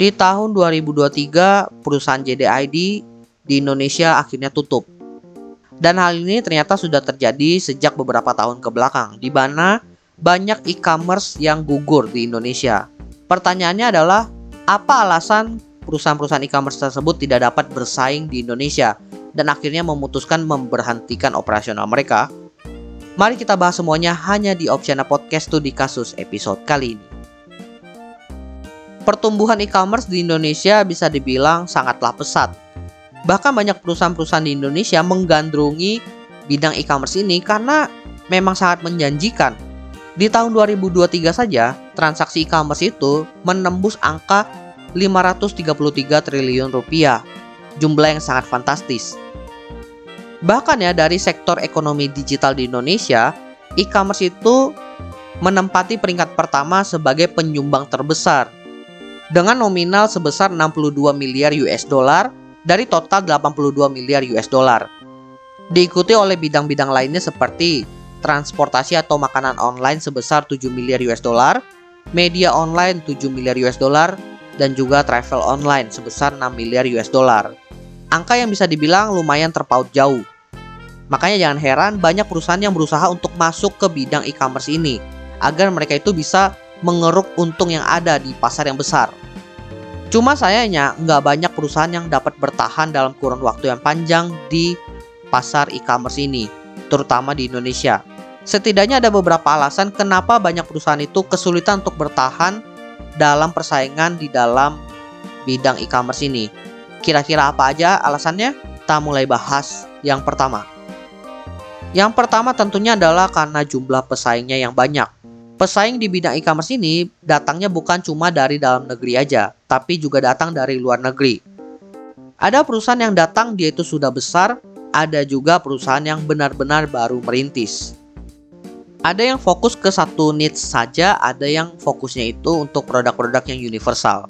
Di tahun 2023, perusahaan JDID di Indonesia akhirnya tutup. Dan hal ini ternyata sudah terjadi sejak beberapa tahun ke belakang, di mana banyak e-commerce yang gugur di Indonesia. Pertanyaannya adalah, apa alasan perusahaan-perusahaan e-commerce tersebut tidak dapat bersaing di Indonesia dan akhirnya memutuskan memberhentikan operasional mereka? Mari kita bahas semuanya hanya di Opsiana Podcast Studi Kasus episode kali ini pertumbuhan e-commerce di Indonesia bisa dibilang sangatlah pesat. Bahkan banyak perusahaan-perusahaan di Indonesia menggandrungi bidang e-commerce ini karena memang sangat menjanjikan. Di tahun 2023 saja, transaksi e-commerce itu menembus angka 533 triliun rupiah. Jumlah yang sangat fantastis. Bahkan ya dari sektor ekonomi digital di Indonesia, e-commerce itu menempati peringkat pertama sebagai penyumbang terbesar dengan nominal sebesar 62 miliar US dollar dari total 82 miliar US dollar. Diikuti oleh bidang-bidang lainnya seperti transportasi atau makanan online sebesar 7 miliar US dollar, media online 7 miliar US dollar, dan juga travel online sebesar 6 miliar US dollar. Angka yang bisa dibilang lumayan terpaut jauh. Makanya jangan heran banyak perusahaan yang berusaha untuk masuk ke bidang e-commerce ini agar mereka itu bisa mengeruk untung yang ada di pasar yang besar. Cuma sayangnya nggak banyak perusahaan yang dapat bertahan dalam kurun waktu yang panjang di pasar e-commerce ini, terutama di Indonesia. Setidaknya ada beberapa alasan kenapa banyak perusahaan itu kesulitan untuk bertahan dalam persaingan di dalam bidang e-commerce ini. Kira-kira apa aja alasannya? Kita mulai bahas yang pertama. Yang pertama tentunya adalah karena jumlah pesaingnya yang banyak. Pesaing di bidang e-commerce ini datangnya bukan cuma dari dalam negeri aja, tapi juga datang dari luar negeri. Ada perusahaan yang datang dia itu sudah besar, ada juga perusahaan yang benar-benar baru merintis. Ada yang fokus ke satu niche saja, ada yang fokusnya itu untuk produk-produk yang universal.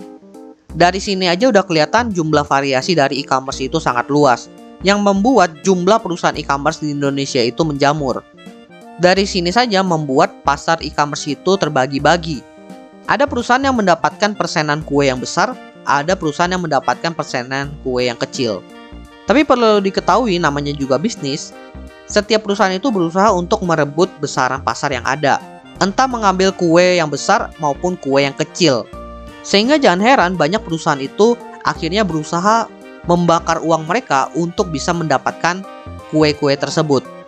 Dari sini aja udah kelihatan jumlah variasi dari e-commerce itu sangat luas, yang membuat jumlah perusahaan e-commerce di Indonesia itu menjamur. Dari sini saja membuat pasar e-commerce itu terbagi-bagi. Ada perusahaan yang mendapatkan persenan kue yang besar, ada perusahaan yang mendapatkan persenan kue yang kecil. Tapi perlu diketahui namanya juga bisnis, setiap perusahaan itu berusaha untuk merebut besaran pasar yang ada, entah mengambil kue yang besar maupun kue yang kecil. Sehingga jangan heran banyak perusahaan itu akhirnya berusaha membakar uang mereka untuk bisa mendapatkan kue-kue tersebut.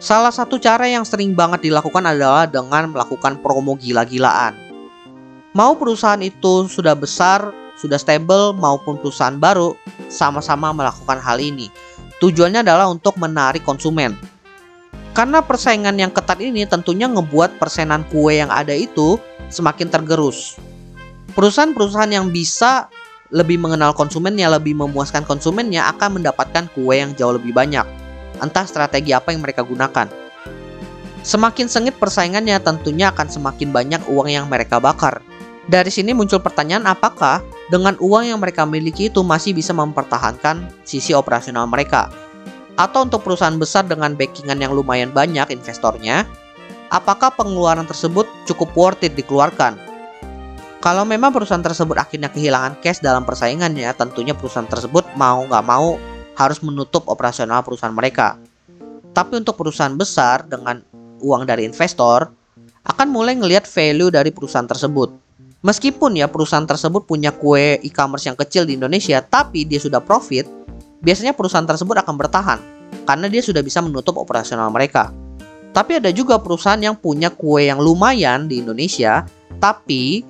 Salah satu cara yang sering banget dilakukan adalah dengan melakukan promo gila-gilaan. Mau perusahaan itu sudah besar, sudah stable maupun perusahaan baru, sama-sama melakukan hal ini. Tujuannya adalah untuk menarik konsumen. Karena persaingan yang ketat ini tentunya ngebuat persenan kue yang ada itu semakin tergerus. Perusahaan-perusahaan yang bisa lebih mengenal konsumennya, lebih memuaskan konsumennya akan mendapatkan kue yang jauh lebih banyak entah strategi apa yang mereka gunakan. Semakin sengit persaingannya, tentunya akan semakin banyak uang yang mereka bakar. Dari sini muncul pertanyaan apakah dengan uang yang mereka miliki itu masih bisa mempertahankan sisi operasional mereka. Atau untuk perusahaan besar dengan backingan yang lumayan banyak investornya, apakah pengeluaran tersebut cukup worth it dikeluarkan? Kalau memang perusahaan tersebut akhirnya kehilangan cash dalam persaingannya, tentunya perusahaan tersebut mau nggak mau harus menutup operasional perusahaan mereka. Tapi untuk perusahaan besar dengan uang dari investor akan mulai ngelihat value dari perusahaan tersebut. Meskipun ya perusahaan tersebut punya kue e-commerce yang kecil di Indonesia, tapi dia sudah profit, biasanya perusahaan tersebut akan bertahan karena dia sudah bisa menutup operasional mereka. Tapi ada juga perusahaan yang punya kue yang lumayan di Indonesia, tapi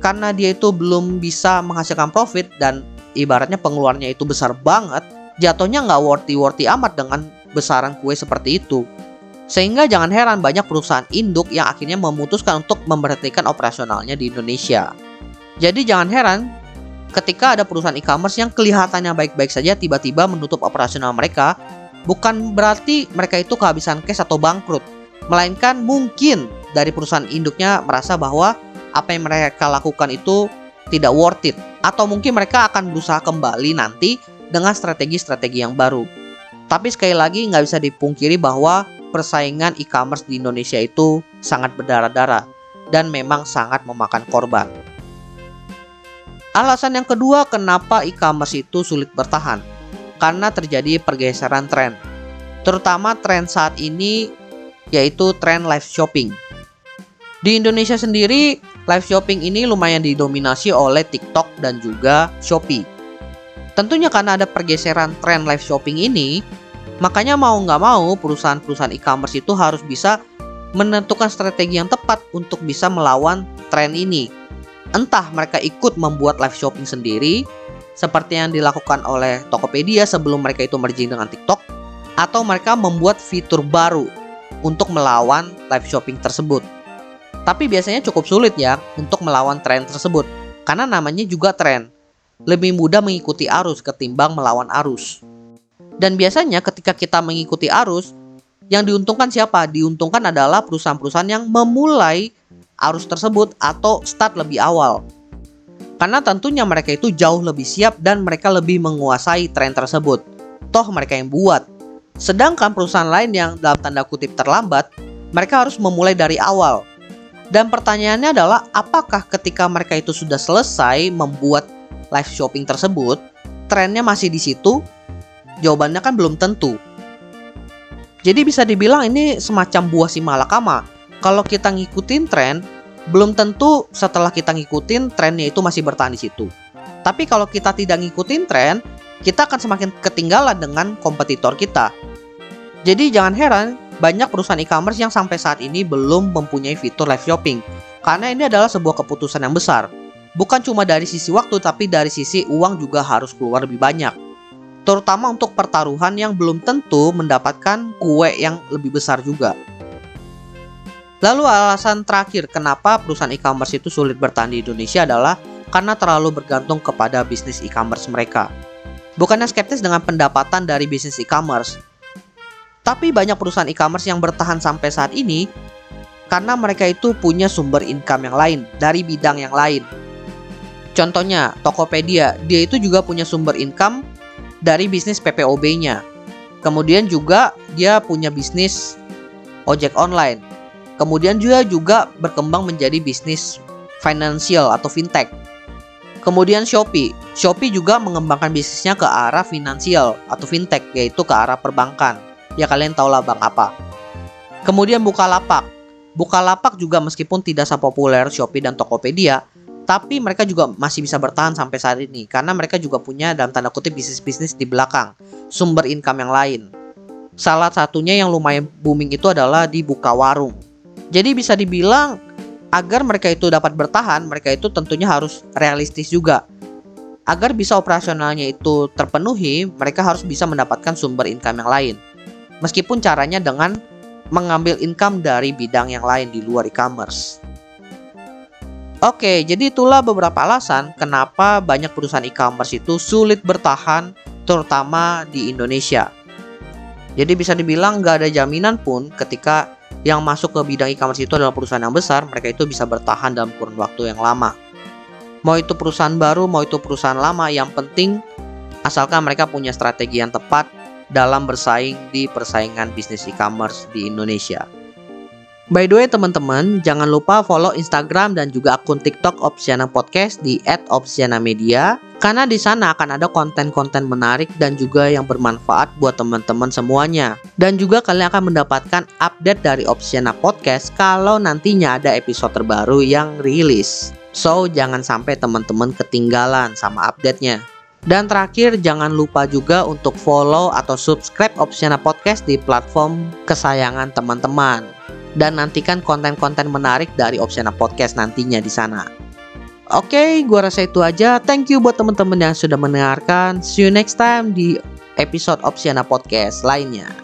karena dia itu belum bisa menghasilkan profit dan ibaratnya pengeluarannya itu besar banget, jatuhnya nggak worthy-worthy amat dengan besaran kue seperti itu. Sehingga jangan heran banyak perusahaan induk yang akhirnya memutuskan untuk memberhentikan operasionalnya di Indonesia. Jadi jangan heran ketika ada perusahaan e-commerce yang kelihatannya baik-baik saja tiba-tiba menutup operasional mereka, bukan berarti mereka itu kehabisan cash atau bangkrut, melainkan mungkin dari perusahaan induknya merasa bahwa apa yang mereka lakukan itu tidak worth it atau mungkin mereka akan berusaha kembali nanti dengan strategi-strategi yang baru. Tapi sekali lagi nggak bisa dipungkiri bahwa persaingan e-commerce di Indonesia itu sangat berdarah-darah dan memang sangat memakan korban. Alasan yang kedua kenapa e-commerce itu sulit bertahan karena terjadi pergeseran tren. Terutama tren saat ini yaitu tren live shopping. Di Indonesia sendiri, live shopping ini lumayan didominasi oleh TikTok dan juga Shopee. Tentunya karena ada pergeseran tren live shopping ini, makanya mau nggak mau perusahaan-perusahaan e-commerce itu harus bisa menentukan strategi yang tepat untuk bisa melawan tren ini. Entah mereka ikut membuat live shopping sendiri, seperti yang dilakukan oleh Tokopedia sebelum mereka itu merging dengan TikTok, atau mereka membuat fitur baru untuk melawan live shopping tersebut. Tapi biasanya cukup sulit ya untuk melawan tren tersebut, karena namanya juga tren lebih mudah mengikuti arus ketimbang melawan arus. Dan biasanya ketika kita mengikuti arus, yang diuntungkan siapa? Diuntungkan adalah perusahaan-perusahaan yang memulai arus tersebut atau start lebih awal. Karena tentunya mereka itu jauh lebih siap dan mereka lebih menguasai tren tersebut. Toh mereka yang buat. Sedangkan perusahaan lain yang dalam tanda kutip terlambat, mereka harus memulai dari awal. Dan pertanyaannya adalah apakah ketika mereka itu sudah selesai membuat live shopping tersebut, trennya masih di situ? Jawabannya kan belum tentu. Jadi bisa dibilang ini semacam buah si malakama. Kalau kita ngikutin tren, belum tentu setelah kita ngikutin trennya itu masih bertahan di situ. Tapi kalau kita tidak ngikutin tren, kita akan semakin ketinggalan dengan kompetitor kita. Jadi jangan heran banyak perusahaan e-commerce yang sampai saat ini belum mempunyai fitur live shopping. Karena ini adalah sebuah keputusan yang besar. Bukan cuma dari sisi waktu, tapi dari sisi uang juga harus keluar lebih banyak. Terutama untuk pertaruhan yang belum tentu mendapatkan kue yang lebih besar juga. Lalu alasan terakhir kenapa perusahaan e-commerce itu sulit bertahan di Indonesia adalah karena terlalu bergantung kepada bisnis e-commerce mereka. Bukannya skeptis dengan pendapatan dari bisnis e-commerce, tapi banyak perusahaan e-commerce yang bertahan sampai saat ini karena mereka itu punya sumber income yang lain dari bidang yang lain. Contohnya, Tokopedia, dia itu juga punya sumber income dari bisnis PPOB-nya. Kemudian juga dia punya bisnis ojek online. Kemudian juga juga berkembang menjadi bisnis financial atau fintech. Kemudian Shopee. Shopee juga mengembangkan bisnisnya ke arah finansial atau fintech yaitu ke arah perbankan. Ya kalian tahu lah bang apa. Kemudian Bukalapak. Bukalapak juga meskipun tidak sepopuler Shopee dan Tokopedia, tapi mereka juga masih bisa bertahan sampai saat ini karena mereka juga punya dalam tanda kutip bisnis-bisnis di belakang, sumber income yang lain. Salah satunya yang lumayan booming itu adalah di buka warung. Jadi bisa dibilang agar mereka itu dapat bertahan, mereka itu tentunya harus realistis juga. Agar bisa operasionalnya itu terpenuhi, mereka harus bisa mendapatkan sumber income yang lain. Meskipun caranya dengan mengambil income dari bidang yang lain di luar e-commerce. Oke, jadi itulah beberapa alasan kenapa banyak perusahaan e-commerce itu sulit bertahan, terutama di Indonesia. Jadi bisa dibilang nggak ada jaminan pun ketika yang masuk ke bidang e-commerce itu adalah perusahaan yang besar, mereka itu bisa bertahan dalam kurun waktu yang lama. Mau itu perusahaan baru, mau itu perusahaan lama, yang penting asalkan mereka punya strategi yang tepat dalam bersaing di persaingan bisnis e-commerce di Indonesia. By the way teman-teman, jangan lupa follow Instagram dan juga akun TikTok Opsiana Podcast di @opsiana_media karena di sana akan ada konten-konten menarik dan juga yang bermanfaat buat teman-teman semuanya. Dan juga kalian akan mendapatkan update dari Opsiana Podcast kalau nantinya ada episode terbaru yang rilis. So, jangan sampai teman-teman ketinggalan sama update-nya. Dan terakhir, jangan lupa juga untuk follow atau subscribe Opsiana Podcast di platform kesayangan teman-teman dan nantikan konten-konten menarik dari Opsiana Podcast nantinya di sana. Oke, okay, gua rasa itu aja. Thank you buat teman-teman yang sudah mendengarkan. See you next time di episode Opsiana Podcast lainnya.